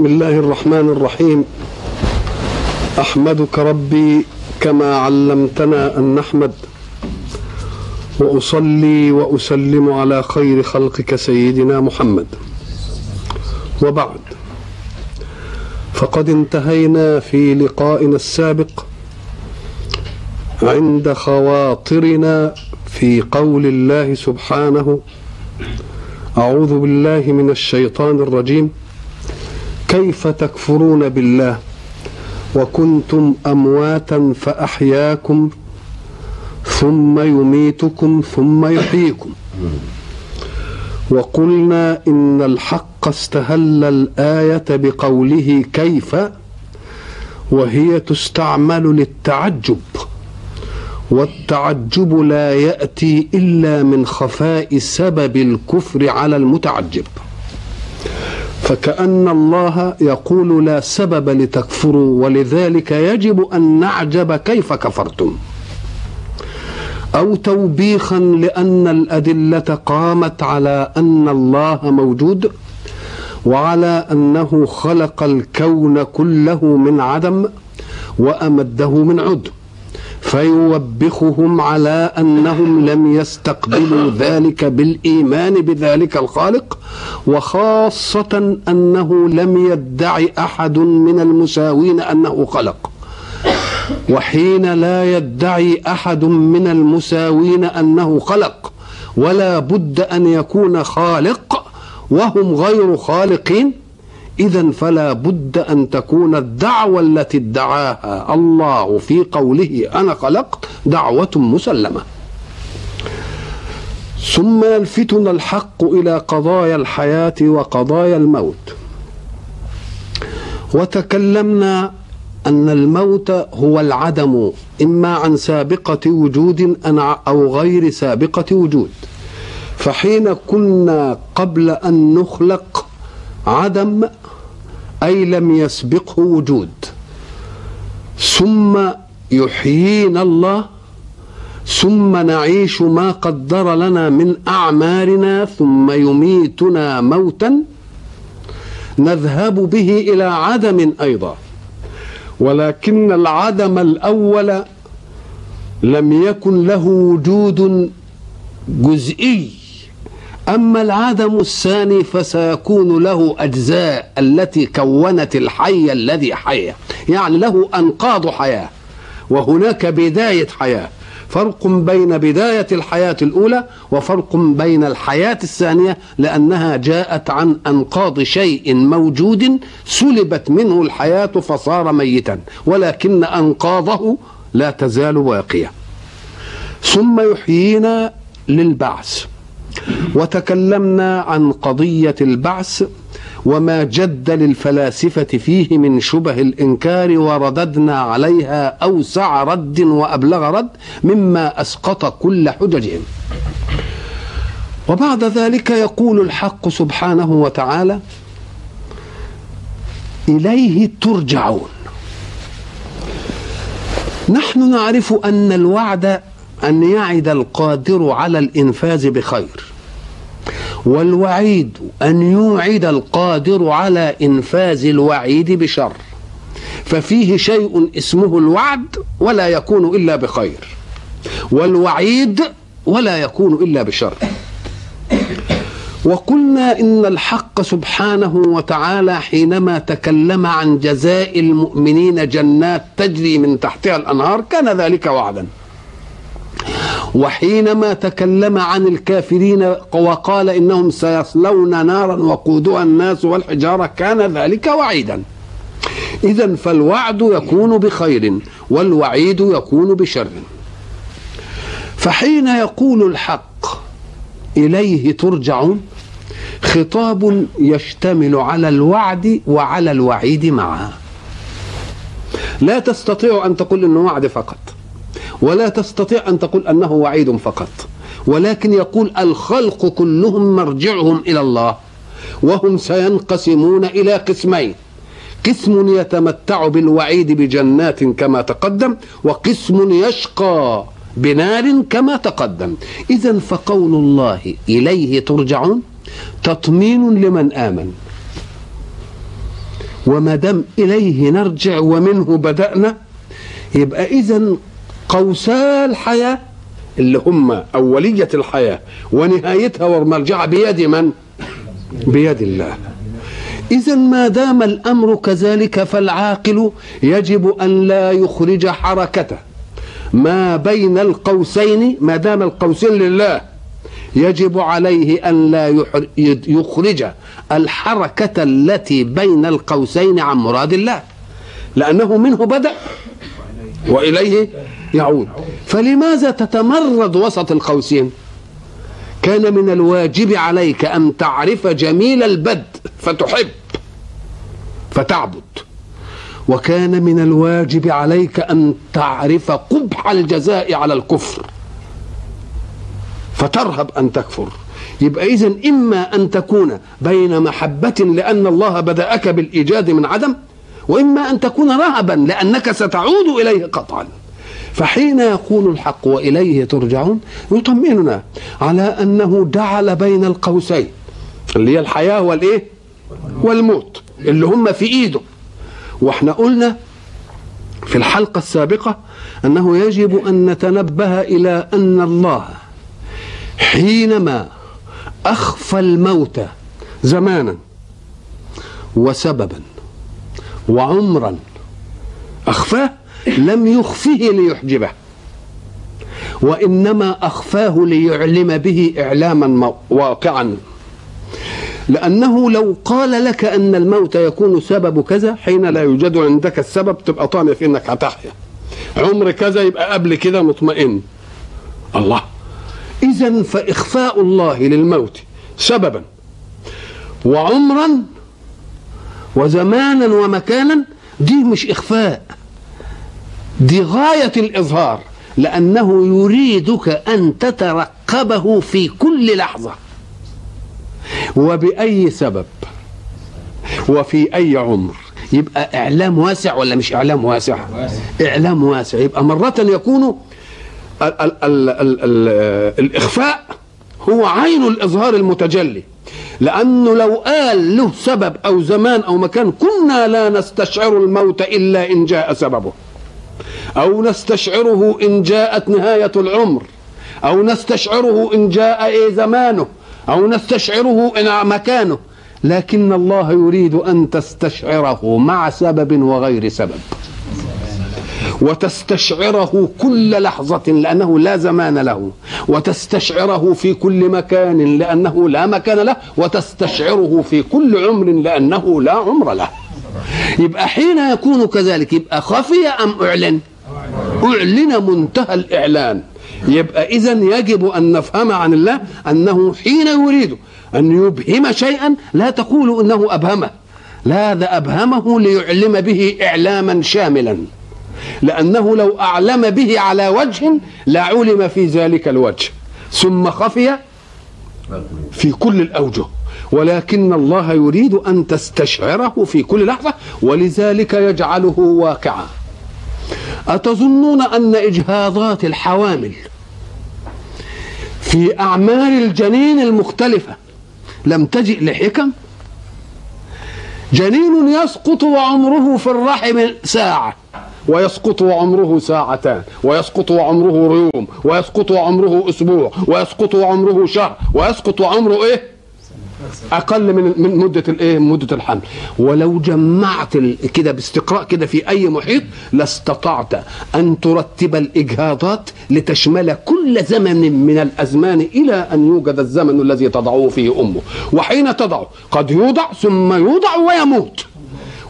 بسم الله الرحمن الرحيم. أحمدك ربي كما علمتنا أن نحمد. وأصلي وأسلم على خير خلقك سيدنا محمد. وبعد. فقد انتهينا في لقائنا السابق عند خواطرنا في قول الله سبحانه أعوذ بالله من الشيطان الرجيم. كيف تكفرون بالله؟ وكنتم أمواتا فأحياكم ثم يميتكم ثم يحييكم. وقلنا إن الحق استهل الآية بقوله كيف؟ وهي تستعمل للتعجب. والتعجب لا يأتي إلا من خفاء سبب الكفر على المتعجب. فكأن الله يقول لا سبب لتكفروا ولذلك يجب أن نعجب كيف كفرتم. أو توبيخا لأن الأدلة قامت على أن الله موجود وعلى أنه خلق الكون كله من عدم وأمده من عدم فيوبخهم على أنهم لم يستقبلوا ذلك بالإيمان بذلك الخالق وخاصة أنه لم يدعي أحد من المساوين أنه خلق. وحين لا يدعي أحد من المساوين أنه خلق ولا بد أن يكون خالق وهم غير خالقين إذا فلا بد أن تكون الدعوة التي ادعاها الله في قوله أنا خلقت دعوة مسلمة. ثم يلفتنا الحق إلى قضايا الحياة وقضايا الموت. وتكلمنا أن الموت هو العدم إما عن سابقة وجود أو غير سابقة وجود. فحين كنا قبل أن نخلق عدم أي لم يسبقه وجود. ثم يحيينا الله ثم نعيش ما قدر لنا من أعمارنا ثم يميتنا موتا. نذهب به إلى عدم أيضا. ولكن العدم الأول لم يكن له وجود جزئي. أما العدم الثاني فسيكون له أجزاء التي كونت الحي الذي حيا. يعني له أنقاض حياة وهناك بداية حياة. فرق بين بداية الحياة الأولى وفرق بين الحياة الثانية لأنها جاءت عن أنقاض شيء موجود سلبت منه الحياة فصار ميتا ولكن أنقاضه لا تزال باقية ثم يحيينا للبعث. وتكلمنا عن قضية البعث وما جد للفلاسفة فيه من شبه الإنكار ورددنا عليها أوسع رد وأبلغ رد مما أسقط كل حججهم. وبعد ذلك يقول الحق سبحانه وتعالى إليه ترجعون. نحن نعرف أن الوعد أن يعد القادر على الإنفاذ بخير. والوعيد أن يوعد القادر على إنفاذ الوعيد بشر. ففيه شيء اسمه الوعد ولا يكون إلا بخير والوعيد ولا يكون إلا بشر. وقلنا إن الحق سبحانه وتعالى حينما تكلم عن جزاء المؤمنين جنات تجري من تحتها الأنهار كان ذلك وعدا. وحينما تكلم عن الكافرين وقال إنهم سيصلون نارا وقودها الناس والحجارة كان ذلك وعيدا. إذا فالوعد يكون بخير والوعيد يكون بشر. فحين يقول الحق إليه ترجعون خطاب يشتمل على الوعد وعلى الوعيد معا. لا تستطيع أن تقول إنه وعد فقط. ولا تستطيع أن تقول أنه وعيد فقط. ولكن يقول الخلق كلهم مرجعهم إلى الله وهم سينقسمون إلى قسمين. قسم يتمتع بالوعيد بجنات كما تقدم وقسم يشقى بنار كما تقدم. إذا فقول الله إليه ترجعون؟ تطمين لمن آمن. وما دام إليه نرجع ومنه بدأنا يبقى إذا قوسا الحياة اللي هم أولية الحياة ونهايتها ومرجعها بيد من؟ بيد الله. إذا ما دام الأمر كذلك فالعاقل يجب أن لا يخرج حركته. ما بين القوسين ما دام القوسين لله يجب عليه أن لا يخرج الحركة التي بين القوسين عن مراد الله. لأنه منه بدأ. وإليه يعود. فلماذا تتمرد وسط القوسين؟ كان من الواجب عليك أن تعرف جميل البدء فتحب فتعبد. وكان من الواجب عليك أن تعرف قبح الجزاء على الكفر فترهب أن تكفر. يبقى اذا إما أن تكون بين محبة لأن الله بدأك بالإيجاد من عدم وإما أن تكون رهبا لأنك ستعود إليه قطعا. فحين يقول الحق وإليه ترجعون يطمئننا على أنه جعل بين القوسين اللي هي الحياة والإيه؟ والموت اللي هم في إيده. وإحنا قلنا في الحلقة السابقة أنه يجب أن نتنبه إلى أن الله حينما أخفى الموت زمانا وسببا وعمرا أخفاه لم يخفه ليحجبه وإنما أخفاه ليعلم به إعلاما واقعا. لأنه لو قال لك أن الموت يكون سبب كذا حين لا يوجد عندك السبب تبقى طامع في أنك هتحيا. عمر كذا يبقى قبل كده مطمئن. الله. إذا فإخفاء الله للموت سببا. وعمرا وزمانا ومكانا دي مش إخفاء. دي غاية الإظهار لأنه يريدك أن تترقبه في كل لحظة. وبأي سبب؟ وفي أي عمر؟ يبقى إعلام واسع ولا مش إعلام واسع؟ واسع. إعلام واسع. يبقى مرة يكون ال ال ال ال ال الإخفاء هو عين الإظهار المتجلي. لأنه لو قال له سبب أو زمان أو مكان كنا لا نستشعر الموت إلا إن جاء سببه. أو نستشعره إن جاءت نهاية العمر. أو نستشعره إن جاء إيه زمانه. أو نستشعره إن مكانه. لكن الله يريد أن تستشعره مع سبب وغير سبب. وتستشعره كل لحظة لأنه لا زمان له. وتستشعره في كل مكان لأنه لا مكان له. وتستشعره في كل عمر لأنه لا عمر له. يبقى حين يكون كذلك يبقى خفي أم أعلن؟ أعلن منتهى الإعلان. يبقى إذا يجب أن نفهم عن الله أنه حين يريد أن يبهم شيئا لا تقول أنه أبهمه. لا ده أبهمه ليعلم به إعلاما شاملا. لأنه لو أعلم به على وجه لعلم في ذلك الوجه. ثم خفي في كل الأوجه. ولكن الله يريد أن تستشعره في كل لحظة ولذلك يجعله واقعا. أتظنون أن إجهاضات الحوامل في أعمار الجنين المختلفة لم تجئ لحكم؟ جنين يسقط وعمره في الرحم ساعة. ويسقط وعمره ساعتان ويسقط وعمره يوم ويسقط وعمره أسبوع ويسقط وعمره شهر ويسقط وعمره إيه؟ أقل من من مدة الايه مدة الحمل. ولو جمعت كده باستقراء كده في أي محيط لاستطعت أن ترتب الإجهاضات لتشمل كل زمن من الأزمان إلى أن يوجد الزمن الذي تضعه فيه أمه. وحين تضعه؟ قد يوضع ثم يوضع ويموت.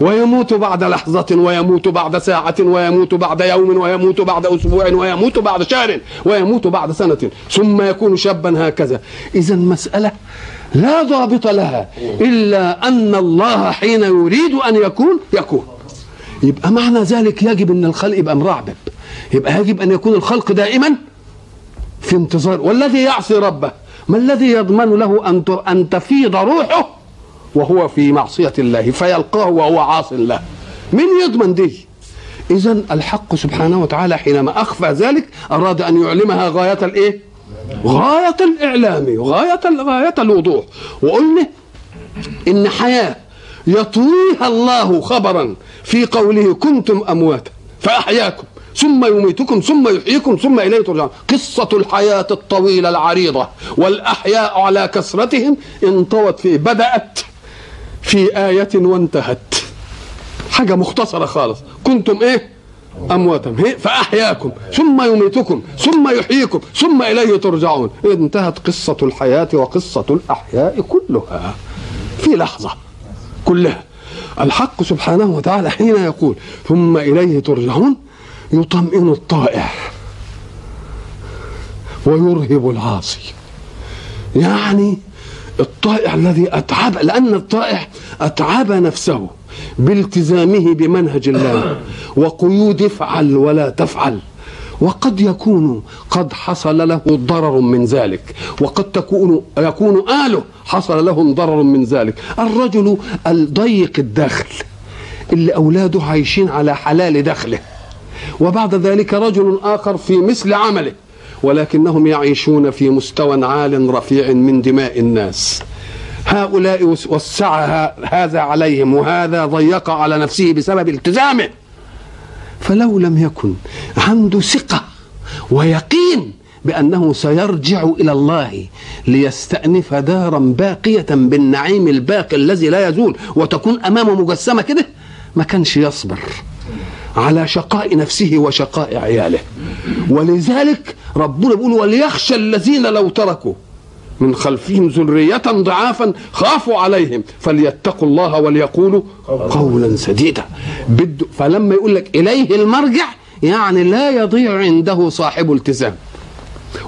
ويموت بعد لحظة ويموت بعد ساعة ويموت بعد يوم ويموت بعد أسبوع ويموت بعد شهر ويموت بعد سنة ثم يكون شابا هكذا. إذا مسألة لا ضابط لها إلا أن الله حين يريد أن يكون يكون. يبقى معنى ذلك يجب أن الخلق يبقى مرعبب يبقى يجب أن يكون الخلق دائما في انتظار. والذي يعصي ربه ما الذي يضمن له أن أن تفيض روحه وهو في معصية الله فيلقاه وهو عاص له. من يضمن دي؟ إذا الحق سبحانه وتعالى حينما أخفى ذلك أراد أن يعلمها غاية الإيه؟ غاية الإعلام غاية غاية الوضوح. وقلنا إن حياة يطويها الله خبرا في قوله كنتم أمواتا فأحياكم ثم يميتكم ثم يحييكم ثم إليه ترجعون. قصة الحياة الطويلة العريضة والأحياء على كثرتهم انطوت في بدأت في آية وانتهت. حاجة مختصرة خالص. كنتم إيه؟ امواتا فأحياكم. ثم يميتكم. ثم يحييكم. ثم إليه ترجعون. انتهت قصة الحياة وقصة الأحياء كلها. في لحظة. كلها. الحق سبحانه وتعالى حين يقول ثم إليه ترجعون يطمئن الطائع. ويرهب العاصي. يعني الطائع الذي أتعب لأن الطائع أتعب نفسه بالتزامه بمنهج الله وقيود افعل ولا تفعل. وقد يكون قد حصل له ضرر من ذلك وقد تكون يكون آله حصل لهم ضرر من ذلك. الرجل الضيق الدخل اللي أولاده عايشين على حلال دخله. وبعد ذلك رجل آخر في مثل عمله. ولكنهم يعيشون في مستوى عال رفيع من دماء الناس. هؤلاء وسع هذا عليهم وهذا ضيق على نفسه بسبب التزامه. فلو لم يكن عنده ثقة ويقين بأنه سيرجع إلى الله ليستأنف دارا باقية بالنعيم الباقي الذي لا يزول وتكون أمامه مجسمة كده ما كانش يصبر على شقاء نفسه وشقاء عياله. ولذلك ربنا بيقول وليخشى الذين لو تركوا من خلفهم ذرية ضعافا خافوا عليهم فليتقوا الله وليقولوا قولا سديدا. بده فلما يقول لك إليه المرجع يعني لا يضيع عنده صاحب التزام.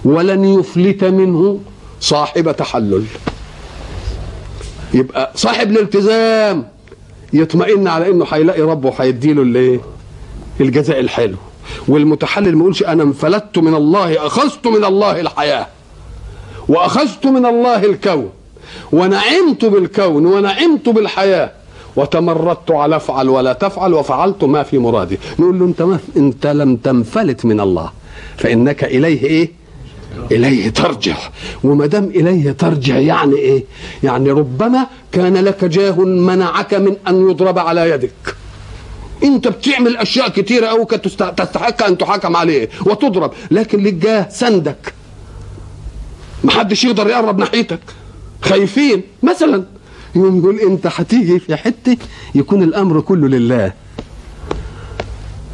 ولن يفلت منه صاحب تحلل. يبقى صاحب الالتزام يطمئن على إنه هيلاقي ربه هيديله الايه الجزاء الحلو. والمتحلل ما يقولش أنا انفلت من الله أخذت من الله الحياة وأخذت من الله الكون ونعمت بالكون ونعمت بالحياة وتمردت على أفعل ولا تفعل وفعلت ما في مرادي. نقول له أنت ما أنت لم تنفلت من الله فإنك إليه إيه؟ إليه ترجع. وما دام إليه ترجع يعني إيه؟ يعني ربما كان لك جاه منعك من أن يضرب على يدك. انت بتعمل اشياء كثيره قوي تستحق ان تحاكم عليه وتضرب لكن لك جاه سندك. محدش يقدر يقرب ناحيتك. خايفين. مثلا يقوم يقول انت هتيجي في حتة يكون الامر كله لله.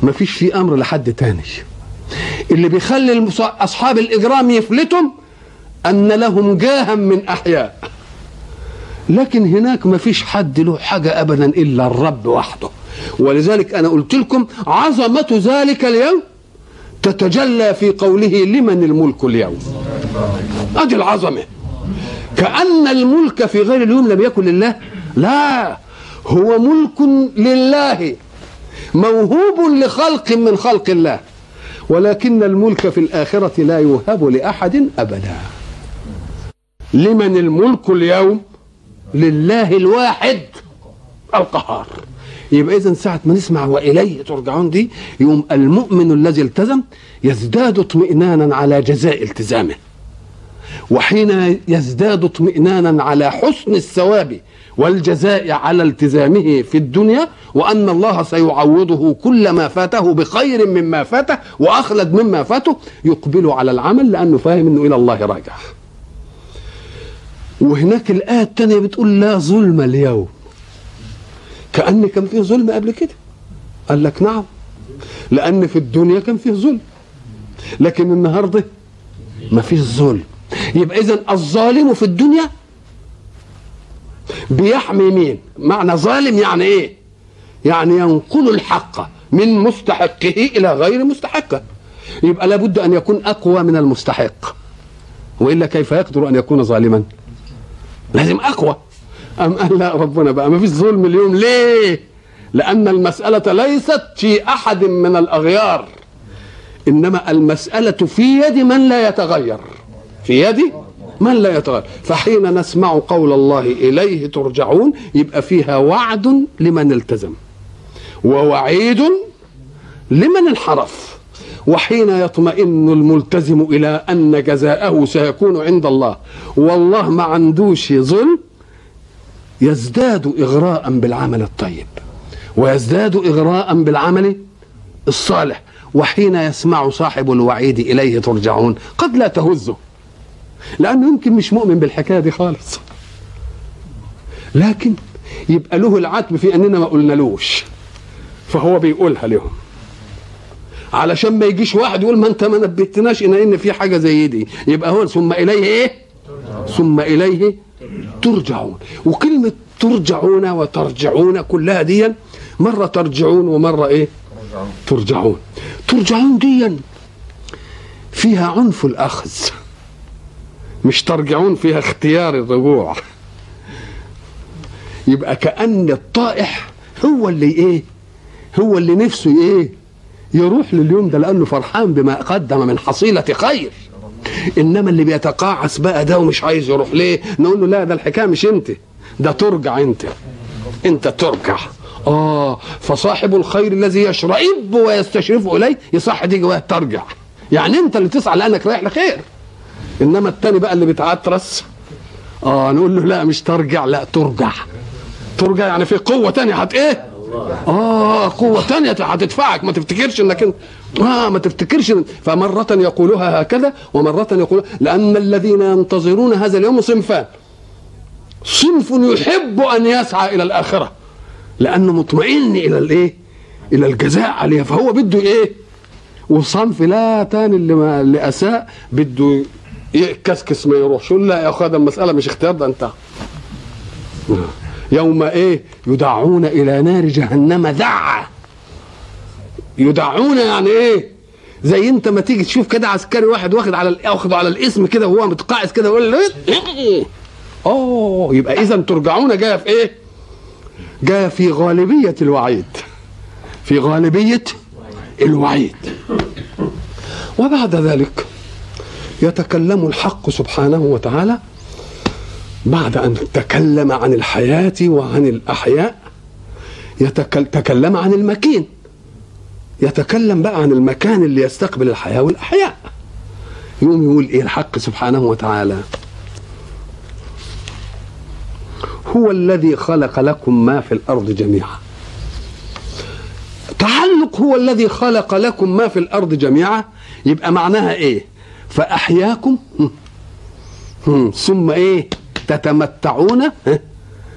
ما فيش في أمر لحد تاني. اللي بيخلي اصحاب الاجرام يفلتم ان لهم جاها من احياء. لكن هناك ما فيش حد له حاجة ابدا إلا الرب وحده. ولذلك أنا قلت لكم عظمة ذلك اليوم تتجلى في قوله لمن الملك اليوم. أدي العظمة. كأن الملك في غير اليوم لم يكن لله. لا هو ملك لله موهوب لخلق من خلق الله. ولكن الملك في الآخرة لا يوهب لأحد أبدا. لمن الملك اليوم؟ لله الواحد القهار. يبقى إذا ساعة ما نسمع وإليه ترجعون دي يوم المؤمن الذي التزم يزداد اطمئنانا على جزاء التزامه وحين يزداد اطمئنانا على حسن الثواب والجزاء على التزامه في الدنيا وأن الله سيعوضه كل ما فاته بخير مما فاته وأخلد مما فاته يقبل على العمل لأنه فاهم إنه إلى الله راجع. وهناك الآية الثانية بتقول لا ظلم اليوم. كان كان فيه ظلم قبل كده. قال لك نعم. لأن في الدنيا كان فيه ظلم. لكن النهارده ما فيش ظلم. يبقى إذا الظالم في الدنيا بيحمي مين معنى ظالم يعني إيه يعني ينقل الحق من مستحقه إلى غير مستحقه يبقى لابد أن يكون أقوى من المستحق وإلا كيف يقدر أن يكون ظالما لازم أقوى أم قال لا ربنا بقى ما فيش ظلم اليوم. ليه؟ لأن المسألة ليست في أحد من الأغيار إنما المسألة في يد من لا يتغير. في يد من لا يتغير. فحين نسمع قول الله إليه ترجعون يبقى فيها وعد لمن التزم ووعيد لمن انحرف. وحين يطمئن الملتزم إلى أن جزاءه سيكون عند الله. والله ما عندوش ظلم يزداد إغراء بالعمل الطيب ويزداد إغراء بالعمل الصالح وحين يسمع صاحب الوعيد إليه ترجعون قد لا تهزه. لأنه يمكن مش مؤمن بالحكاية دي خالص. لكن يبقى له العتب في أننا ما قلنالوش. فهو بيقولها لهم. علشان ما يجيش واحد يقول ما أنت ما نبهتناش ان إن في حاجة زي دي. يبقى هو ثم إليه إيه؟ ثم إليه ترجعون. وكلمة ترجعون وترجعون كلها دي مرة ترجعون ومرة إيه؟ ترجعون. ترجعون دي فيها عنف الأخذ. مش ترجعون فيها اختيار الرجوع. يبقى كأن الطائح هو اللي إيه؟ هو اللي نفسه إيه؟ يروح لليوم ده لأنه فرحان بما قدم من حصيلة خير. إنما اللي بيتقاعس بقى ده ومش عايز يروح ليه؟ نقول له لا ده الحكاية مش أنت. ده ترجع أنت. أنت ترجع. آه فصاحب الخير الذي يشرئب ويستشرف إليه يصح دي جواه ترجع. يعني أنت اللي تسعى لأنك رايح لخير. إنما التاني بقى اللي بيتعترس آه نقول له لا مش ترجع لا ترجع. ترجع يعني في قوة تانية. هت إيه؟ آه قوة تانية هتدفعك. ما تفتكرش إنك انت آه ما تفتكرش فمرة يقولها هكذا ومرة يقول لأن الذين ينتظرون هذا اليوم صنفان. صنف يحب أن يسعى إلى الآخرة. لأنه مطمئن إلى الإيه؟ إلى الجزاء عليها. فهو بده إيه؟ وصنف لا تاني اللي, ما اللي أساء بده يكسكس ما يروحش. لا يا أخويا ده المسألة مش اختيار ده أنت. يوم إيه؟ يدعون إلى نار جهنم دعا يدعون يعني إيه؟ زي أنت ما تيجي تشوف كده عسكري واحد واخد على واخده على الاسم كده وهو متقاعس كده يقول؟ اوه يبقى إذا ترجعون جاية في إيه؟ جاية في غالبية الوعيد. في غالبية الوعيد. وبعد ذلك يتكلم الحق سبحانه وتعالى بعد أن تكلم عن الحياة وعن الأحياء يتكلم عن المكين. يتكلم بقى عن المكان اللي يستقبل الحياة والأحياء. يقوم يقول إيه الحق سبحانه وتعالى؟ هو الذي خلق لكم ما في الأرض جميعا. تعلق هو الذي خلق لكم ما في الأرض جميعا يبقى معناها إيه؟ فأحياكم. ثم إيه؟ تتمتعون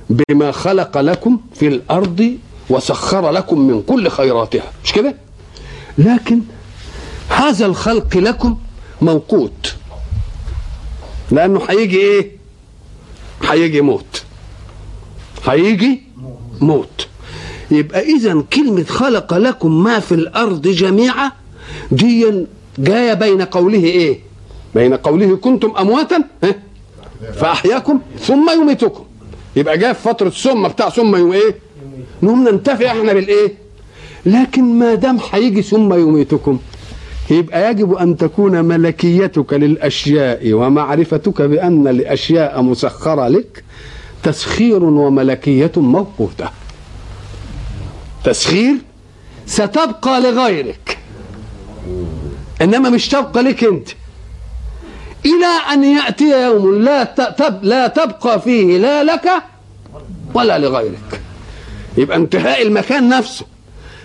بما خلق لكم في الأرض وسخر لكم من كل خيراتها. مش كده؟ لكن هذا الخلق لكم موقوت. لأنه هيجي إيه؟ هيجي موت. هيجي موت. يبقى اذا كلمة خلق لكم ما في الأرض جميعا دي جاية بين قوله إيه؟ بين قوله كنتم أمواتا فأحياكم ثم يميتكم. يبقى جاء في فترة ثم بتاع ثم يوم إيه؟ نقوم ننتفع إحنا بالإيه؟ لكن ما دام هيجي ثم يميتكم يبقى يجب أن تكون ملكيتك للأشياء ومعرفتك بأن الأشياء مسخرة لك تسخير وملكية موقوتة. تسخير ستبقى لغيرك إنما مش تبقى لك أنت. إلى أن يأتي يوم لا لا تبقى فيه لا لك ولا لغيرك. يبقى انتهاء المكان نفسه.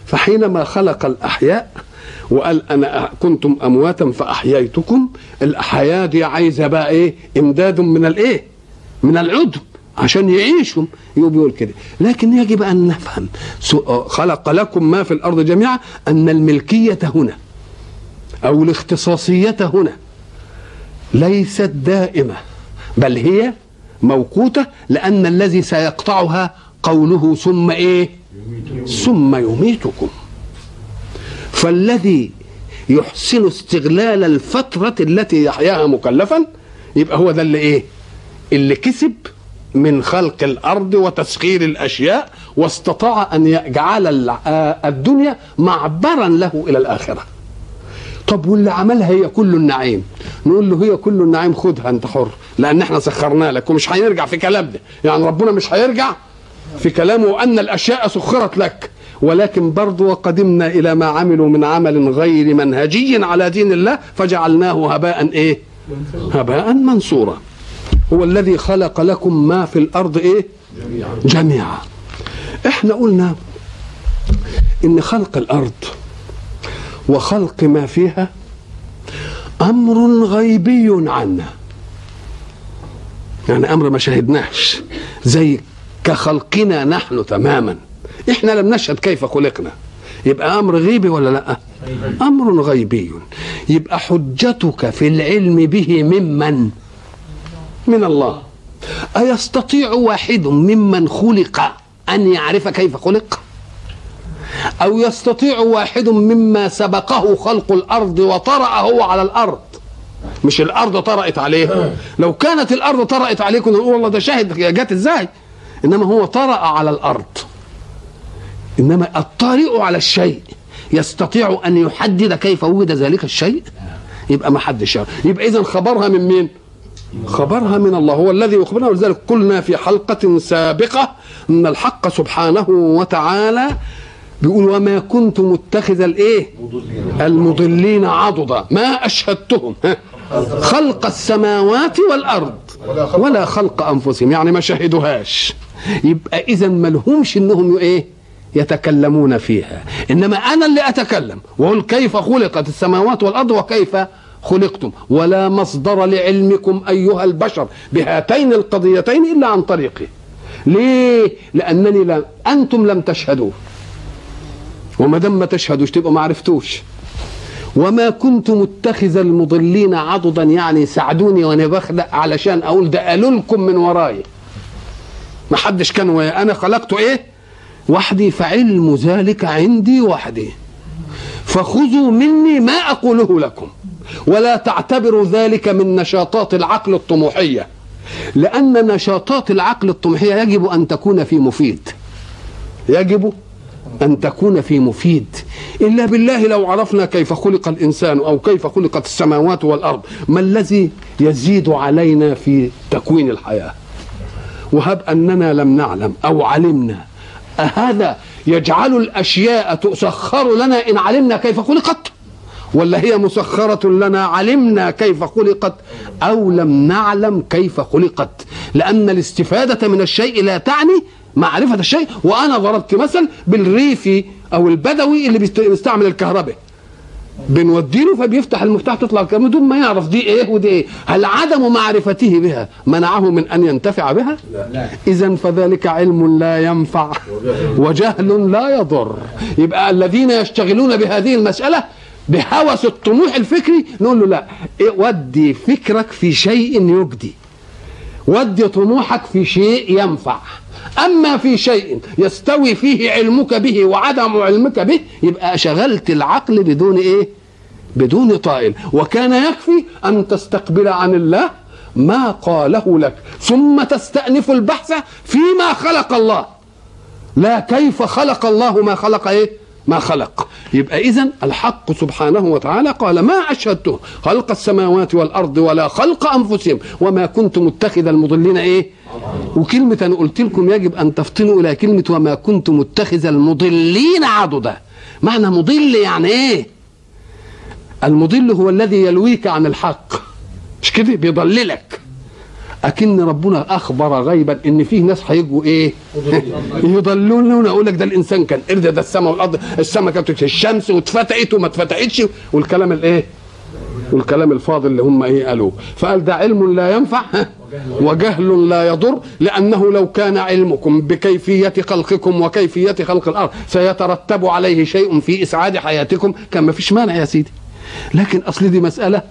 فحينما خلق الأحياء وقال أنا كنتم أمواتا فأحييتكم الأحياء دي عايزة بقى إيه؟ إمداد من الإيه من العدم عشان يعيشوا. يقول كده. لكن يجب أن نفهم خلق لكم ما في الأرض جميعا أن الملكية هنا أو الاختصاصية هنا ليست دائمة بل هي موقوتة لأن الذي سيقطعها قوله ثم إيه؟ ثم يميتكم. فالذي يحسن استغلال الفترة التي يحياها مكلفا يبقى هو ده اللي إيه؟ اللي كسب من خلق الأرض وتسخير الأشياء واستطاع أن يجعل الدنيا معبرا له إلى الآخرة. طب واللي عملها هي كل النعيم. نقول له هي كل النعيم خدها انت حر لأن إحنا سخرنا لك ومش هيرجع في كلامنا يعني ربنا مش هيرجع في كلامه ان الأشياء سخرت لك. ولكن برضو وقدمنا إلى ما عملوا من عمل غير منهجي على دين الله فجعلناه هباء إيه؟ هباء منصورا. هو الذي خلق لكم ما في الأرض إيه؟ جميعا. إحنا قلنا إن خلق الأرض وخلق ما فيها أمر غيبي عنا. يعني أمر ما شهدناش زي كخلقنا نحن تماما. إحنا لم نشهد كيف خلقنا. يبقى أمر غيبي ولا لأ؟ أمر غيبي. يبقى حجتك في العلم به ممن؟ من الله. أيستطيع واحد ممن خلق أن يعرف كيف خلق؟ أو يستطيع واحد مما سبقه خلق الأرض وطرأ هو على الأرض. مش الأرض طرأت عليه. لو كانت الأرض طرأت عليه كنا نقول والله ده شاهد جت إزاي؟ إنما هو طرأ على الأرض. إنما الطارئ على الشيء يستطيع أن يحدد كيف وجد ذلك الشيء؟ يبقى ما حدش يعرف. يبقى اذا خبرها من مين؟ خبرها من الله. هو الذي يخبرنا ولذلك قلنا في حلقة سابقة أن الحق سبحانه وتعالى بيقول وما كنت متخذ الايه المضلين عضدا ما أشهدتهم خلق السماوات والأرض ولا خلق أنفسهم يعني ما شهدوهاش. يبقى اذا ما لهمش إنهم إيه؟ يتكلمون فيها. إنما أنا اللي أتكلم وأقول كيف خلقت السماوات والأرض وكيف خلقتم. ولا مصدر لعلمكم أيها البشر بهاتين القضيتين إلا عن طريقي ليه؟ لأنني لا أنتم لم تشهدوا وما دام ما تشهدوش تبقوا ما عرفتوش. وما كنت متخذ المضلين عضدا يعني ساعدوني وأنا بخلق علشان أقول ده قالوا لكم من وراي. ما حدش كان ويا أنا خلقته إيه؟ وحدي فعلم ذلك عندي وحدي. فخذوا مني ما أقوله لكم. ولا تعتبروا ذلك من نشاطات العقل الطموحية. لأن نشاطات العقل الطموحية يجب أن تكون في مفيد. يجب أن تكون في مفيد. إلا بالله لو عرفنا كيف خلق الإنسان أو كيف خلقت السماوات والأرض ما الذي يزيد علينا في تكوين الحياة؟ وهب أننا لم نعلم أو علمنا. أهذا يجعل الأشياء تسخر لنا إن علمنا كيف خلقت؟ ولا هي مسخرة لنا علمنا كيف خلقت أو لم نعلم كيف خلقت؟ لأن الاستفادة من الشيء لا تعني معرفة الشيء وأنا ضربت مثل بالريفي أو البدوي اللي بيستعمل الكهرباء. بنوديله فبيفتح المفتاح تطلع الكهرباء بدون ما يعرف دي إيه ودي إيه. هل عدم معرفته بها منعه من أن ينتفع بها؟ لا. اذا فذلك علم لا ينفع وجهل لا يضر. يبقى الذين يشتغلون بهذه المسألة بهوس الطموح الفكري نقول له لا إيه ودي فكرك في شيء يجدي. ودي طموحك في شيء ينفع. أما في شيء يستوي فيه علمك به وعدم علمك به يبقى شغلت العقل بدون إيه؟ بدون طائل. وكان يكفي أن تستقبل عن الله ما قاله لك ثم تستأنف البحث فيما خلق الله. لا كيف خلق الله ما خلق إيه؟ ما خلق. يبقى اذا الحق سبحانه وتعالى قال ما اشهدته خلق السماوات والأرض ولا خلق أنفسهم وما كنت متخذ المضلين إيه؟ وكلمة أنا قلت لكم يجب أن تفطنوا إلى كلمة وما كنت متخذ المضلين عضدا معنى مضل يعني إيه؟ المضل هو الذي يلويك عن الحق. مش كده؟ بيضللك. أكن ربنا أخبر غيبا إن فيه ناس هيجوا إيه؟ يضلون. أقول لك ده الإنسان كان قرد ده السماء والأرض السماء كانت الشمس واتفتقت وما اتفتقتش. والكلام الإيه؟ والكلام الفاضل اللي هم إيه قالوه. فقال ده علم لا ينفع وجهل لا يضر لأنه لو كان علمكم بكيفية خلقكم وكيفية خلق الأرض سيترتب عليه شيء في إسعاد حياتكم كان ما فيش مانع يا سيدي. لكن أصل دي مسألة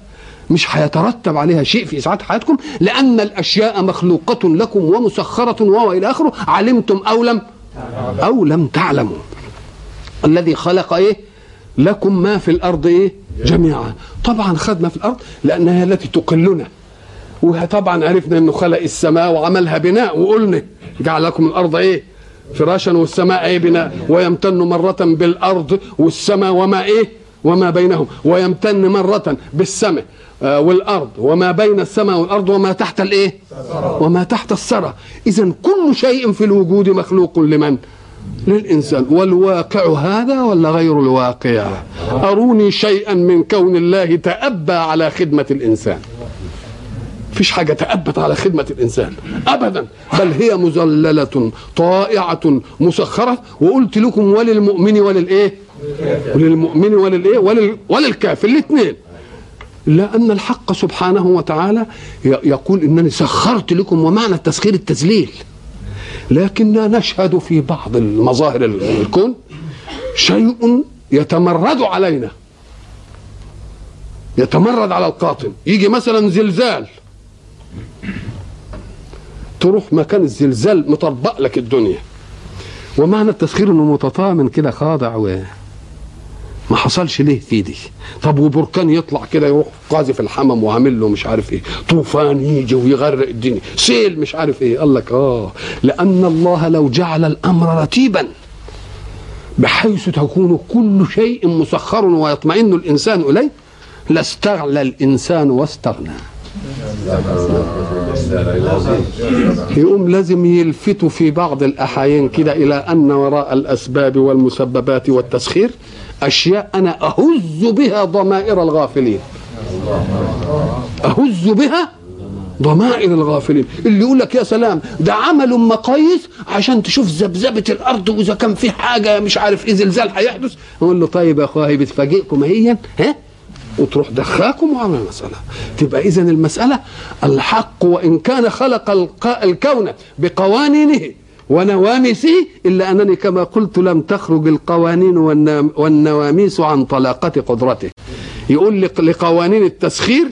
مش هيترتب عليها شيء في إسعاد حياتكم لأن الأشياء مخلوقة لكم ومسخرة والى آخره. علمتم أو لم؟ أو لم تعلموا. الذي خلق إيه؟ لكم ما في الأرض إيه؟ جميعا. طبعا خدنا في الأرض لأنها التي تقلنا. وطبعا عرفنا إنه خلق السماء وعملها بناء وقلنا جعل لكم الأرض إيه؟ فراشا والسماء إيه بناء. ويمتن مرة بالأرض والسماء وما إيه؟ وما بينهم ويمتن مرة بالسماء آه والأرض. وما بين السماء والأرض وما تحت الإيه؟ وما تحت الثرى. اذا كل شيء في الوجود مخلوق لمن؟ للإنسان. والواقع هذا ولا غير الواقع؟ أروني شيئا من كون الله تأبى على خدمة الإنسان. فيش حاجة تأبت على خدمة الإنسان؟ أبدا. بل هي مذللة طائعة مسخرة. وقلت لكم وللمؤمن وللإيه؟ وللمؤمن وللإيه؟ ولل وللكافر الاثنين. لأن الحق سبحانه وتعالى يقول إنني سخرت لكم ومعنى التسخير التذليل. لكننا نشهد في بعض المظاهر الكون شيء يتمرد علينا. يتمرد على القاطن يجي مثلا زلزال. تروح مكان الزلزال مطبق لك الدنيا. ومعنى التسخير إنه متطامن كده خاضع و ما حصلش ليه في دي طب وبركان يطلع كده يروح قاذف الحمم وعامل له مش عارف إيه طوفان يجي ويغرق الدنيا سيل مش عارف إيه قال لك آه لأن الله لو جعل الأمر رتيبا بحيث تكون كل شيء مسخر ويطمئن الإنسان إليه لاستغلى الإنسان واستغنى. يقوم لازم يلفتوا في بعض الاحايين كده إلى أن وراء الأسباب والمسببات والتسخير أشياء أنا أهز بها ضمائر الغافلين. أهز بها ضمائر الغافلين. اللي يقول لك يا سلام ده عمل مقاييس عشان تشوف ذبذبة الأرض وإذا كان في حاجة مش عارف إيه زلزال هيحدث. أقول له طيب يا أخويا بتفاجئكم هي؟ ها؟ وتروح دخاكم وعمل المسألة. تبقى إذا المسألة الحق وإن كان خلق الكون بقوانينه ونواميسه إلا أنني كما قلت لم تخرج القوانين والنواميس عن طلاقة قدرته. يقول لقوانين التسخير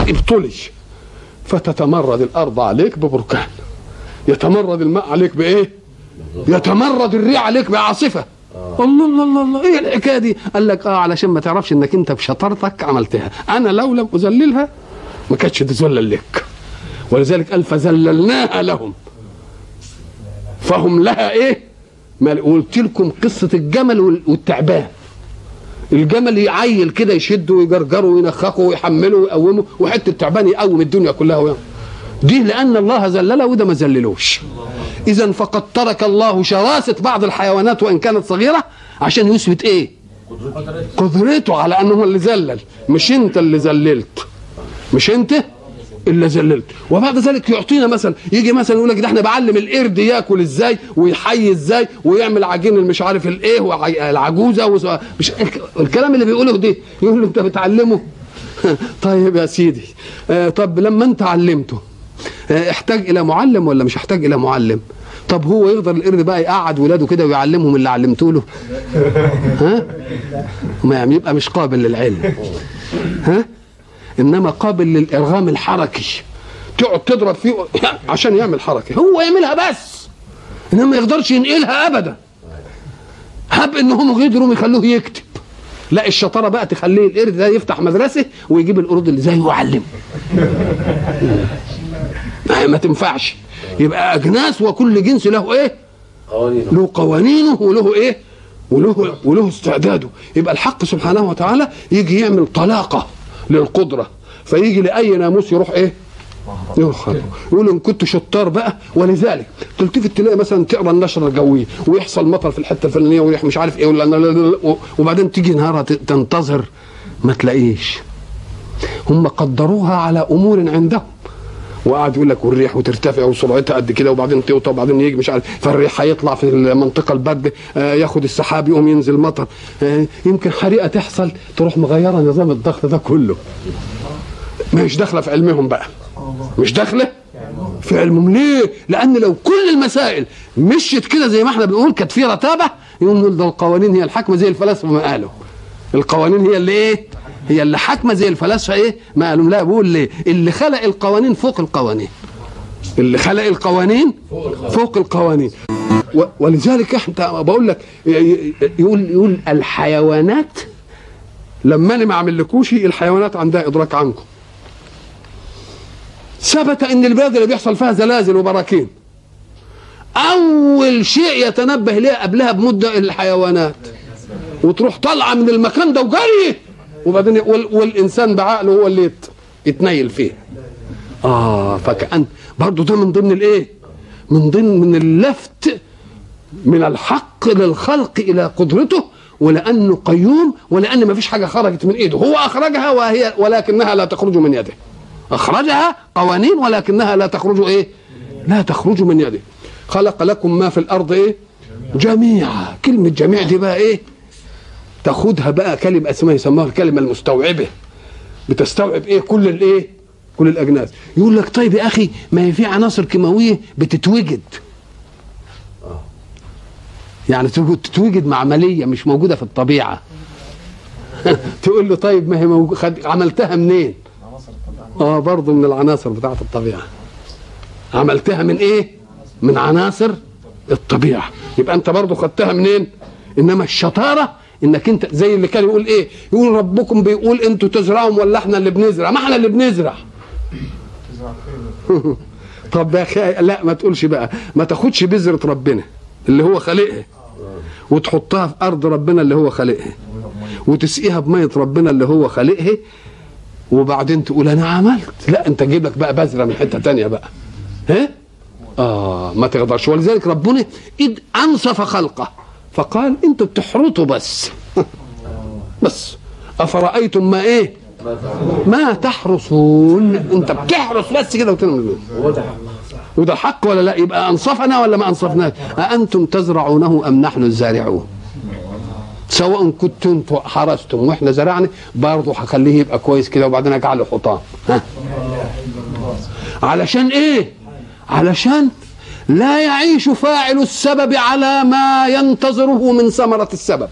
ابطلي فتتمرد الأرض عليك ببركان. يتمرد الماء عليك بإيه؟ يتمرد الريح عليك بعاصفة. الله الله الله الله. إيه الحكاية دي؟ قال لك آه علشان ما تعرفش إنك أنت بشطارتك عملتها، أنا لو لم اذللها ما كانتش تذلل لك. ولذلك قال فذللناها لهم. فهم لها إيه؟ ما قلت لكم قصة الجمل والتعبان. الجمل يعيل كده يشده ويجرجره وينخخه ويحمله ويقومه وحتة التعبان يقوم الدنيا كلها ويوم. دي لأن الله ذلله وده ما ذللوش. اذا فقد ترك الله شراسة بعض الحيوانات وإن كانت صغيرة عشان يثبت إيه قدرته على أنه اللي ذلل مش أنت اللي ذللت مش أنت اللي ذللت وبعد ذلك يعطينا مثلا يجي مثلا يقول لك ده إحنا بعلم القرد ياكل إزاي ويحيي إزاي ويعمل عجين مش عارف الايه والعجوزه مش الكلام اللي بيقوله ده يقول له أنت بتعلمه؟ طيب يا سيدي آه طب لما أنت علمته احتاج إلى معلم ولا مش احتاج إلى معلم؟ طب هو يقدر القرد بقى يقعد ولاده كده ويعلمهم اللي علمته له؟ ها؟ ما يعني يبقى مش قابل للعلم. ها؟ إنما قابل للإرغام الحركي. تقعد تضرب فيه عشان يعمل حركة. هو يعملها بس. إنما ما يقدرش ينقلها ابدا. هب إنهم قدروا يخلوه يكتب. لا الشطارة بقى تخليه القرد ده يفتح مدرسة ويجيب القرود اللي زيه ويعلمه ما تنفعش. يبقى أجناس وكل جنس له إيه؟ قوانينه. له قوانينه وله إيه؟ وله وله استعداده. يبقى الحق سبحانه وتعالى يجي يعمل طلاقة. للقدرة. فيجي لأي ناموس يروح إيه؟ يروح يقول إن كنت شطار بقى ولذلك تلتفت تلاقي مثلا تقرا النشره الجويه ويحصل مطر في الحتة الفلانية ويروح مش عارف إيه ولا وبعدين تيجي نهارها تنتظر ما تلاقيش. هم قدروها على أمور عندهم. وقعد يقول لك والريح وترتفع وسرعتها قد كده وبعدين توطى وبعدين يجي مش عارف فالريح هيطلع في المنطقة البرد آه ياخد السحاب يقوم ينزل مطر آه يمكن حريقة تحصل تروح مغيرة نظام الضغط ده كله مش داخلة في علمهم بقى مش داخلة في علمهم ليه؟ لأن لو كل المسائل مشيت كده زي ما إحنا بنقول كانت في رتابة يقوم نقول ده القوانين هي الحكمة زي الفلاسفة ما قالوا القوانين هي اللي إيه؟ هي اللي حاكمة زي الفلاسفة إيه؟ ما قالوا لا بقول ليه؟ اللي خلق القوانين فوق القوانين. اللي خلق القوانين فوق القوانين. ولذلك إحنا بقول لك يقول يقول الحيوانات لما أنا ما أعملكوش الحيوانات عندها إدراك عنكم. ثبت إن البلاد اللي بيحصل فيها زلازل وبراكين أول شيء يتنبه ليه قبلها بمدة الحيوانات وتروح طالعة من المكان ده وجري وبعدين والانسان بعقله هو اللي يتنيل فيه. آه فكأن برضه ده من ضمن الإيه؟ من ضمن من اللفت من الحق للخلق إلى قدرته ولأنه قيوم ولأن ما فيش حاجة خرجت من إيده. هو أخرجها وهي ولكنها لا تخرج من يده. أخرجها قوانين ولكنها لا تخرج إيه؟ لا تخرج من يده. خلق لكم ما في الأرض إيه؟ جميعا. كلمة جميع دي بقى إيه؟ تاخدها بقى كلمة اسمها يسموها الكلمة المستوعبة. بتستوعب إيه؟ كل الايه كل الأجناس. يقول لك طيب يا أخي ما هي في عناصر كيماوية بتتوجد. يعني تتوجد معملية مش موجودة في الطبيعة. تقول له طيب ما هي موجود. عملتها منين؟ آه برضه من العناصر بتاعت الطبيعة. عملتها من إيه؟ من عناصر الطبيعة. يبقى أنت برضه خدتها منين؟ إنما الشطارة إنك أنت زي اللي كان يقول إيه؟ يقول ربكم بيقول أنتوا تزرعوا ولا إحنا اللي بنزرع؟ ما إحنا اللي بنزرع. طب يا أخي لا ما تقولش بقى. ما تاخدش بذرة ربنا اللي هو خالقها وتحطها في أرض ربنا اللي هو خالقها وتسقيها بمية ربنا اللي هو خالقها وبعدين تقول أنا عملت. لا أنت جيب لك بقى بذرة من حتة تانية بقى. ها؟ آه ما تقدرش ولذلك ربنا إذ أنصف خلقه. فقال أنتوا بتحرطوا بس. بس. أفرأيتم ما إيه؟ ما تحرسون انت بتحرس بس كده وتنم وده حق ولا لا؟ يبقى أنصفنا ولا ما أنصفناش؟ أأنتم تزرعونه أم نحن الزارعون؟ سواء كنتم حرستم وإحنا زرعنا برضه هخليه يبقى كويس كده وبعدين أجعله حطام. ها؟ علشان إيه؟ علشان لا يعيش فاعل السبب على ما ينتظره من ثمرة السبب.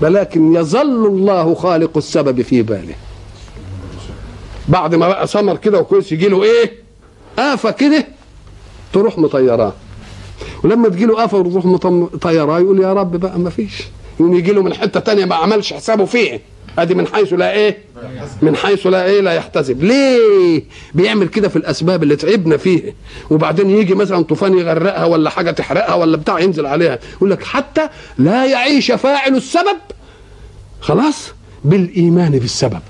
ولكن يظل الله خالق السبب في باله. بعد ما بقى ثمر كده وكويس يجي له إيه؟ آفة كده تروح مطيراه. ولما تجي له آفة وتروح مطيراه يقول يا رب بقى ما فيش. يقوم يجي له من حتة تانية ما عملش حسابه فيه. ادي من حيث لا إيه من حيث لا إيه لا يحتسب. ليه؟ بيعمل كده في الاسباب اللي تعبنا فيها وبعدين يجي مثلا طوفان يغرقها ولا حاجة تحرقها ولا بتاع ينزل عليها. يقول لك حتى لا يعيش فاعل السبب. خلاص؟ بالإيمان بالسبب.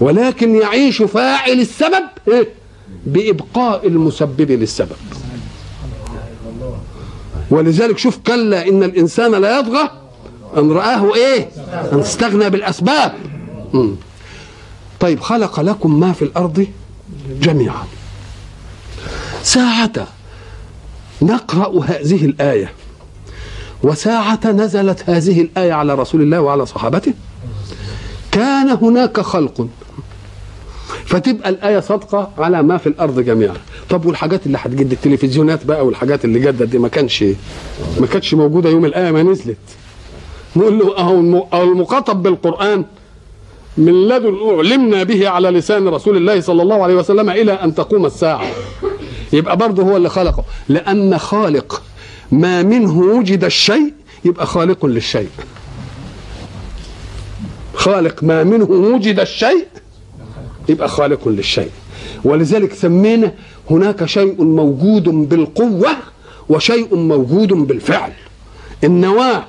ولكن يعيش فاعل السبب إيه؟ بإبقاء المسبب للسبب. ولذلك شوف كلا إن الإنسان لا يطغى ان رآه إيه؟ أن استغنى بالأسباب. مم. طيب خلق لكم ما في الأرض جميعا. ساعة نقرأ هذه الآية. وساعة نزلت هذه الآية على رسول الله وعلى صحابته. كان هناك خلق. فتبقى الآية صادقة على ما في الأرض جميعا. طب والحاجات اللي هتجد التلفزيونات بقى والحاجات اللي جدت دي ما كانش ما كانتش موجودة يوم الآية ما نزلت. نقول له أهو المخاطب بالقرآن من لدن علمنا به على لسان رسول الله صلى الله عليه وسلم إلى أن تقوم الساعة. يبقى برضه هو اللي خلقه. لأن خالق ما منه وجد الشيء يبقى خالق للشيء. خالق ما منه وجد الشيء يبقى خالق للشيء. ولذلك سمينا هناك شيء موجود بالقوة وشيء موجود بالفعل. النواة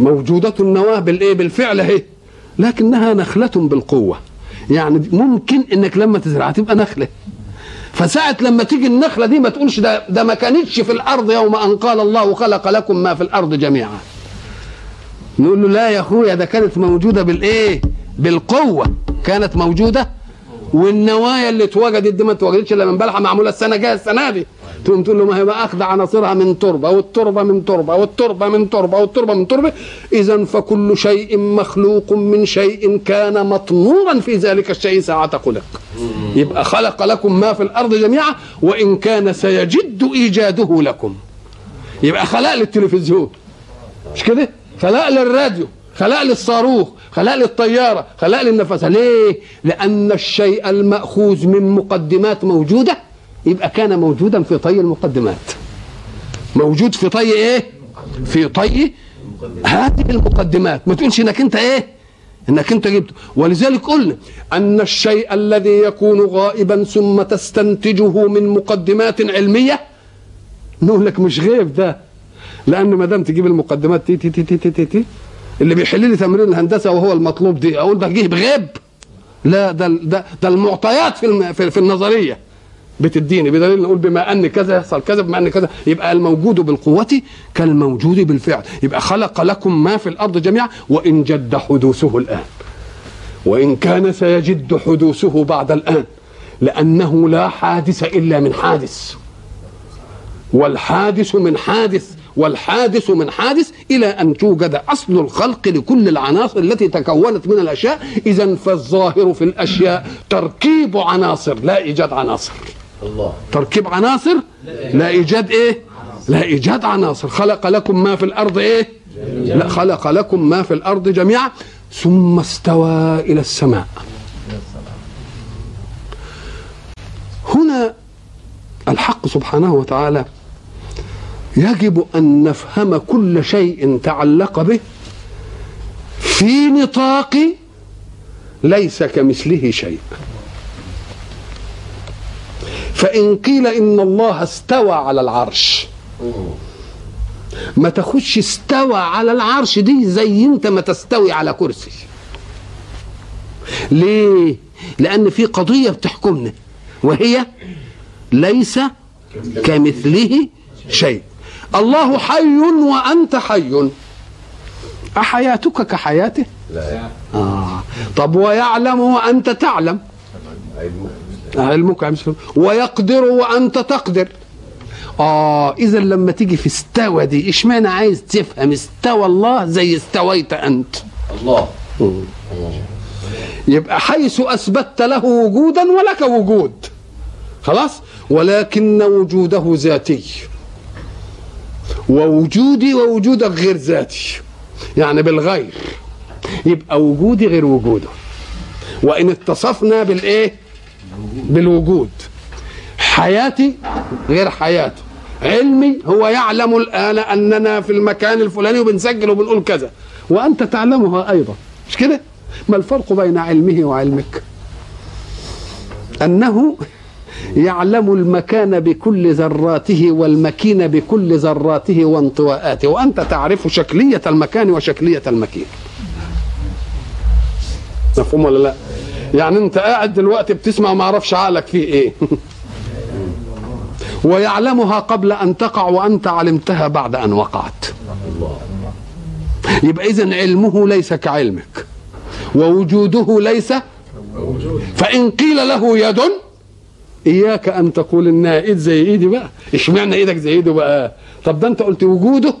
موجودة النواة بالإيه بالفعل أهي لكنها نخلة بالقوة يعني ممكن إنك لما تزرعها تبقى نخلة فساعة لما تيجي النخلة دي ما تقولش ده ده ما كانتش في الأرض يوم أن قال الله خلق لكم ما في الأرض جميعا. نقول له لا يا أخويا ده كانت موجودة بالإيه؟ بالقوة كانت موجودة والنوايا اللي اتوجدت دي ما اتوجدتش إلا من بلحة معمولة السنة جاية السنة دي. تقوم تقول له ما هي أخذ عناصرها من تربة والتربة من تربة والتربة من تربة والتربة من تربة. إذا فكل شيء مخلوق من شيء كان مطمورا في ذلك الشيء ساعة خلق. يبقى خلق لكم ما في الأرض جميعا وإن كان سيجد إيجاده لكم. يبقى خلق للتلفزيون. مش كده؟ خلق للراديو خلق للصاروخ خلق للطيارة خلق للنفس ليه؟ لأن الشيء المأخوذ من مقدمات موجودة يبقى كان موجودا في طي المقدمات. موجود في طي إيه؟ في طي هذه المقدمات. ما تقولش إنك أنت إيه؟ إنك أنت جبته ولذلك قلنا أن الشيء الذي يكون غائبا ثم تستنتجه من مقدمات علمية نقول لك مش غيب ده. لأن ما دام تجيب المقدمات تي تي تي تي تي, تي, تي اللي بيحل لي تمرين الهندسة وهو المطلوب دي أقول ده جه بغيب لا ده ده ده المعطيات في في النظرية. بتديني بدليل نقول بما أن كذا يحصل كذا بما أن كذا يبقى الموجود بالقوة كالموجود بالفعل. يبقى خلق لكم ما في الأرض جميعا وإن جد حدوثه الآن. وإن كان سيجد حدوثه بعد الآن لأنه لا حادث إلا من حادث. والحادث من حادث والحادث من حادث إلى أن توجد أصل الخلق لكل العناصر التي تكونت من الأشياء. إذا فالظاهر في الأشياء تركيب عناصر لا إيجاد عناصر. الله. تركيب عناصر؟ لا إيجاد إيه؟ لا إيجاد عناصر. خلق لكم ما في الأرض إيه؟ لا خلق لكم ما في الأرض جميعا. ثم استوى إلى السماء. هنا الحق سبحانه وتعالى يجب أن نفهم كل شيء تعلق به في نطاق ليس كمثله شيء. فإن قيل إن الله استوى على العرش. ما تخش استوى على العرش دي زي انت ما تستوي على كرسي. ليه؟ لأن في قضية بتحكمنا وهي ليس كمثله شيء. الله حي وأنت حي. أحياتك كحياته؟ لا. آه. طب ويعلم وأنت تعلم. علمك ويقدر وأنت تقدر. آه إذا لما تيجي في استوى دي إشمعنى عايز تفهم؟ استوى الله زي استويت أنت. الله. يبقى حيث أثبتت له وجودا ولك وجود. خلاص؟ ولكن وجوده ذاتي. ووجودي ووجودك غير ذاتي. يعني بالغير. يبقى وجودي غير وجوده. وإن اتصفنا بالإيه؟ بالوجود. حياتي غير حياته. علمي هو يعلم الآن أننا في المكان الفلاني وبنسجل وبنقول كذا. وأنت تعلمها أيضا. مش كده؟ ما الفرق بين علمه وعلمك؟ أنه يعلم المكان بكل ذراته والمكين بكل ذراته وانطواءاته وأنت تعرف شكلية المكان وشكلية المكين. مفهوم ولا لا؟ يعني انت قاعد دلوقتي بتسمع ما أعرفش عقلك فيه إيه. ويعلمها قبل أن تقع وأنت علمتها بعد أن وقعت. يبقى اذا علمه ليس كعلمك. ووجوده ليس. فإن قيل له يد إياك أن تقول إنها إيد زي إيدي بقى. إشمعنى إيدك زي إيده بقى؟ طب ده أنت قلت وجوده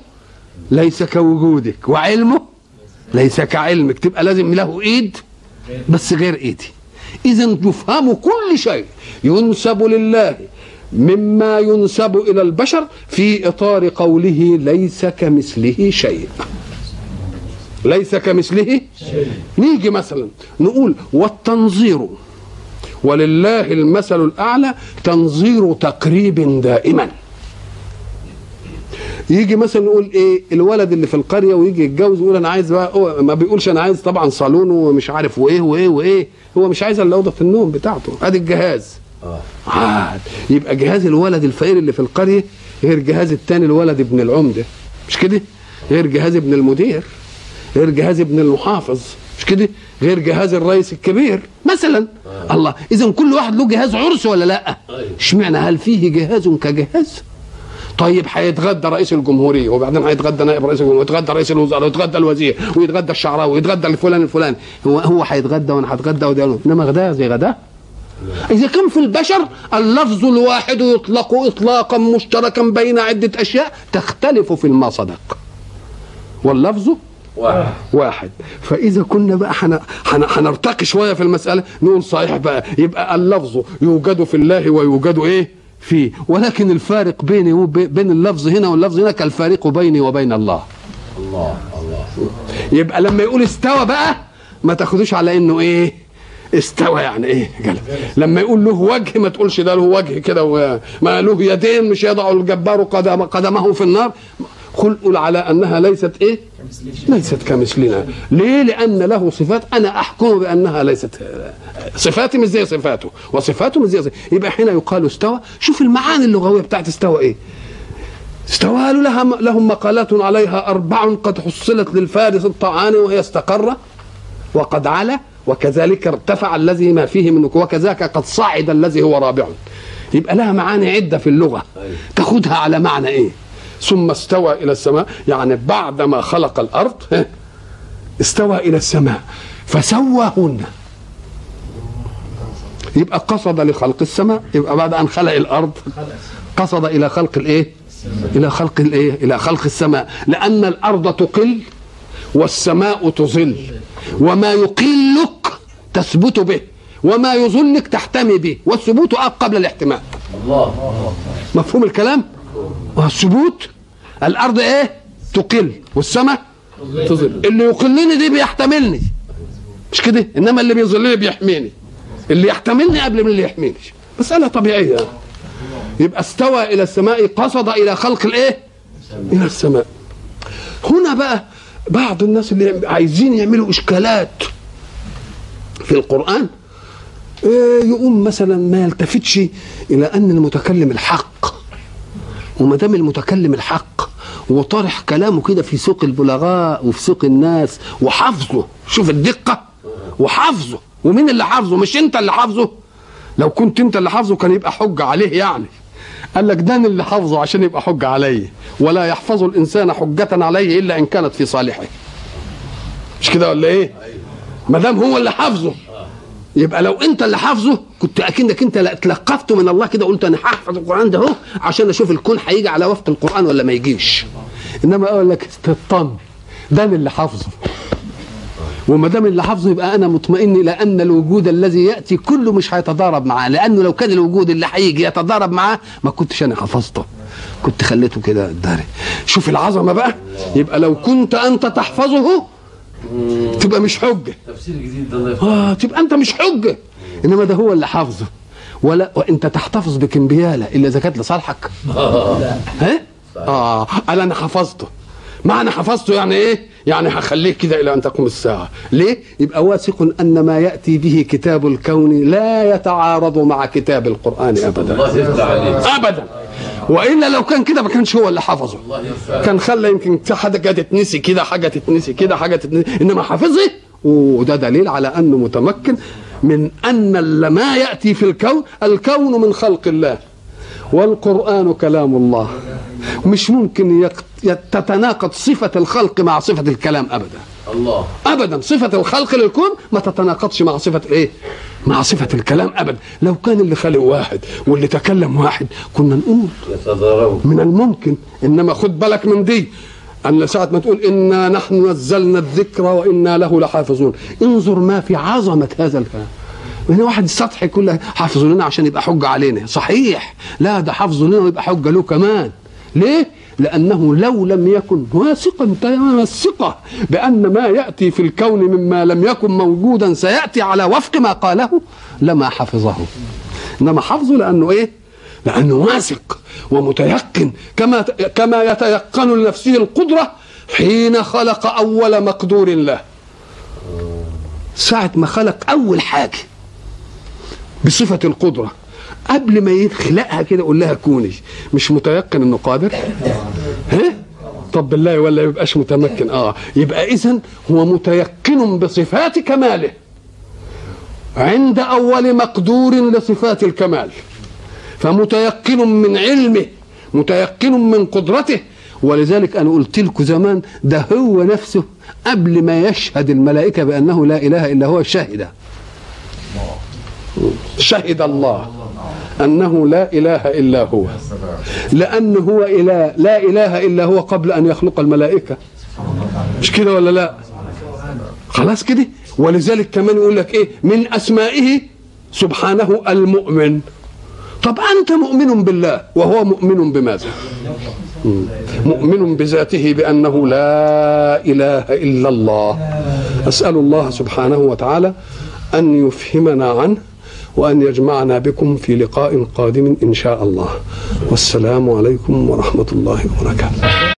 ليس كوجودك وعلمه ليس كعلمك. تبقى لازم له إيد. بس غير إيدي. اذا يفهم كل شيء. ينسب لله مما ينسب إلى البشر في إطار قوله ليس كمثله شيء. ليس كمثله شيء. نيجي مثلا نقول والتنظير. ولله المثل الأعلى تنظير تقريب دائما. يجي مثلا نقول إيه الولد اللي في القرية ويجي يتجوز يقول أنا عايز بقى ما بيقولش أنا عايز طبعا صالون ومش عارف وإيه وإيه وإيه هو مش عايز إلا أوضة النوم بتاعته أدي الجهاز. آه. عاد يبقى جهاز الولد الفقير اللي في القرية غير جهاز الثاني الولد ابن العمده مش كده؟ غير جهاز ابن المدير غير جهاز ابن المحافظ. مش كده؟ غير جهاز الرئيس الكبير مثلا. آه. الله اذا كل واحد له جهاز عرس ولا لأ؟ أيوه. اشمعنى هل فيه جهاز كجهاز؟ طيب هيتغدى رئيس الجمهورية وبعدين هيتغدى نائب رئيس الجمهورية ويتغدى رئيس الوزراء ويتغدى الوزير ويتغدى الشعراوي ويتغدى الفلان الفلاني. هو هو هيتغدى وأنا هتغدى وده إنما غداه زي غداه إذا كان في البشر اللفظ الواحد يطلق إطلاقا مشتركا بين عدة أشياء تختلف في المصدق واللفظ واحد. واحد. فإذا كنا بقى هنرتقي شوية في المسألة نقول صحيح بقى يبقى اللفظ يوجد في الله ويوجد إيه؟ فيه. ولكن الفارق بيني وبين اللفظ هنا واللفظ هنا كالفارق بيني وبين الله. الله الله. يبقى لما يقول استوى بقى ما تاخدوش على إنه إيه؟ استوى يعني إيه؟ قال. لما يقول له وجه ما تقولش ده له وجه كده ما له يدين مش يضع الجبار قدم قدمه في النار. قل على أنها ليست إيه؟ ليست كمثلنا. ليه؟ لأن له صفات. أنا أحكم بأنها ليست صفاتي مش زي صفاته. وصفاته مش زي صفاته. يبقى حين يقال استوى شوف المعاني اللغوية بتاعت استوى إيه. استوى لها لهم مقالات عليها أربع قد حصلت للفارس الطعان وهي استقر؟ وقد علا. وكذلك ارتفع الذي ما فيه منك. وكذاك قد صعد الذي هو رابع. يبقى لها معاني عدة في اللغة. تاخدها على معنى إيه؟ ثم استوى إلى السماء يعني بعدما خلق الأرض استوى إلى السماء فسواهن. يبقى قصد لخلق السماء يبقى بعد أن خلق الأرض قصد إلى خلق الإيه؟ إلى خلق الإيه؟ إلى خلق السماء. لأن الأرض تقل والسماء تظل. وما يقلك تثبت به وما يظلك تحتمي به والثبوت قبل الاحتماء الله. مفهوم الكلام؟ والثبوت الأرض إيه؟ تقل والسماء تظل. اللي يقلني دي بيحتملني. مش كده؟ إنما اللي بيظلني بيحميني. اللي يحتملني قبل من اللي يحميني مسألة طبيعية. يبقى استوى إلى السماء قصد إلى خلق الإيه؟ إلى السماء. هنا بقى بعض الناس اللي عايزين يعملوا إشكالات في القرآن إيه يقوم مثلا ما يلتفتش إلى أن المتكلم الحق. وما دام المتكلم الحق وطرح كلامه كده في سوق البلغاء وفي سوق الناس وحافظه شوف الدقة وحافظه ومين اللي حافظه؟ مش انت اللي حافظه؟ لو كنت انت اللي حافظه كان يبقى حجه عليه يعني. قال لك ده اللي حافظه عشان يبقى حجه عليه. ولا يحفظ الإنسان حجة عليه إلا إن كانت في صالحه. مش كده ولا إيه؟ ما دام هو اللي حافظه. يبقى لو انت اللي حافظه كنت أكنك انت لا اتلقفته من الله كده قلت أنا هحفظ القرآن ده أهو عشان أشوف الكون هيجي على وفق القرآن ولا ما يجيش. إنما أقول لك تطمن ده أنا اللي حافظه. وما دام اللي حافظه يبقى أنا مطمئن إلى أن الوجود الذي يأتي كله مش هيتضارب معاه لأنه لو كان الوجود اللي هيجي يتضارب معاه ما كنتش أنا حفظته. كنت خليته كده داري شوف العظمة بقى يبقى لو كنت أنت تحفظه تبقى مش حجة. تفسير جديد ده آه تبقى أنت مش حجة. إنما ده هو اللي حافظه. ولا وأنت تحتفظ بكمبيالة إلا إذا كانت لصالحك. ها؟ آه قال أنا حفظته. معنى حفظته يعني إيه؟ يعني هخليه كده إلى أن تقوم الساعة. ليه؟ يبقى واثق أن ما يأتي به كتاب الكون لا يتعارض مع كتاب القرآن ابدا. ابدا. وإلا لو كان كده ما كانش هو اللي حفظه. كان خلى يمكن حاجة تتنسي كده حاجة تتنسي كده حاجة تتنسي. إنما حافظه وده دليل على أنه متمكن من أن ما يأتي في الكون الكون من خلق الله. والقرآن كلام الله. مش ممكن تتناقض صفة الخلق مع صفة الكلام ابدا. الله. ابدا. صفة الخلق للكون ما تتناقضش مع صفة الايه مع صفة الكلام ابدا. لو كان اللي خلق واحد واللي تكلم واحد كنا نقول يتضاربوا. من الممكن. إنما خد بالك من دي. أن ساعة ما تقول إنا نحن نزلنا الذكر وإنا له لحافظون. انظر ما في عظمة هذا الكلام. هنا واحد السطح كله حافظ لنا عشان يبقى حجة علينا. صحيح. لا ده حافظ لنا ويبقى حجة له كمان. ليه؟ لأنه لو لم يكن واثقا تمام الثقه بأن ما يأتي في الكون مما لم يكن موجودا سيأتي على وفق ما قاله لما حفظه. إنما حفظه لأنه إيه؟ لأنه واثق ومتيقن كما كما يتيقن لنفسه القدرة حين خلق أول مقدور له. ساعة ما خلق أول حاجة بصفة القدرة قبل ما يخلقها كده يقول لها كوني مش متيقن إنه قادر؟ ها؟ طب بالله ولا يبقاش متمكن. آه. يبقى اذا هو متيقن بصفات كماله. عند أول مقدور لصفات الكمال. فمتيقن من علمه متيقن من قدرته. ولذلك أنا قلت لكم زمان ده هو نفسه قبل ما يشهد الملائكة بأنه لا إله إلا هو شهد. شهد الله. انه لا إله إلا هو. لأن هو إله لا إله إلا هو قبل أن يخلق الملائكة. مش كده ولا لا؟ خلاص كده. ولذلك كمان يقول لك إيه؟ من أسمائه سبحانه المؤمن. طب أنت مؤمن بالله وهو مؤمن بماذا. مؤمن بذاته بأنه لا إله إلا الله. أسأل الله سبحانه وتعالى أن يفهمنا عنه وأن يجمعنا بكم في لقاء قادم إن شاء الله. والسلام عليكم ورحمة الله وبركاته.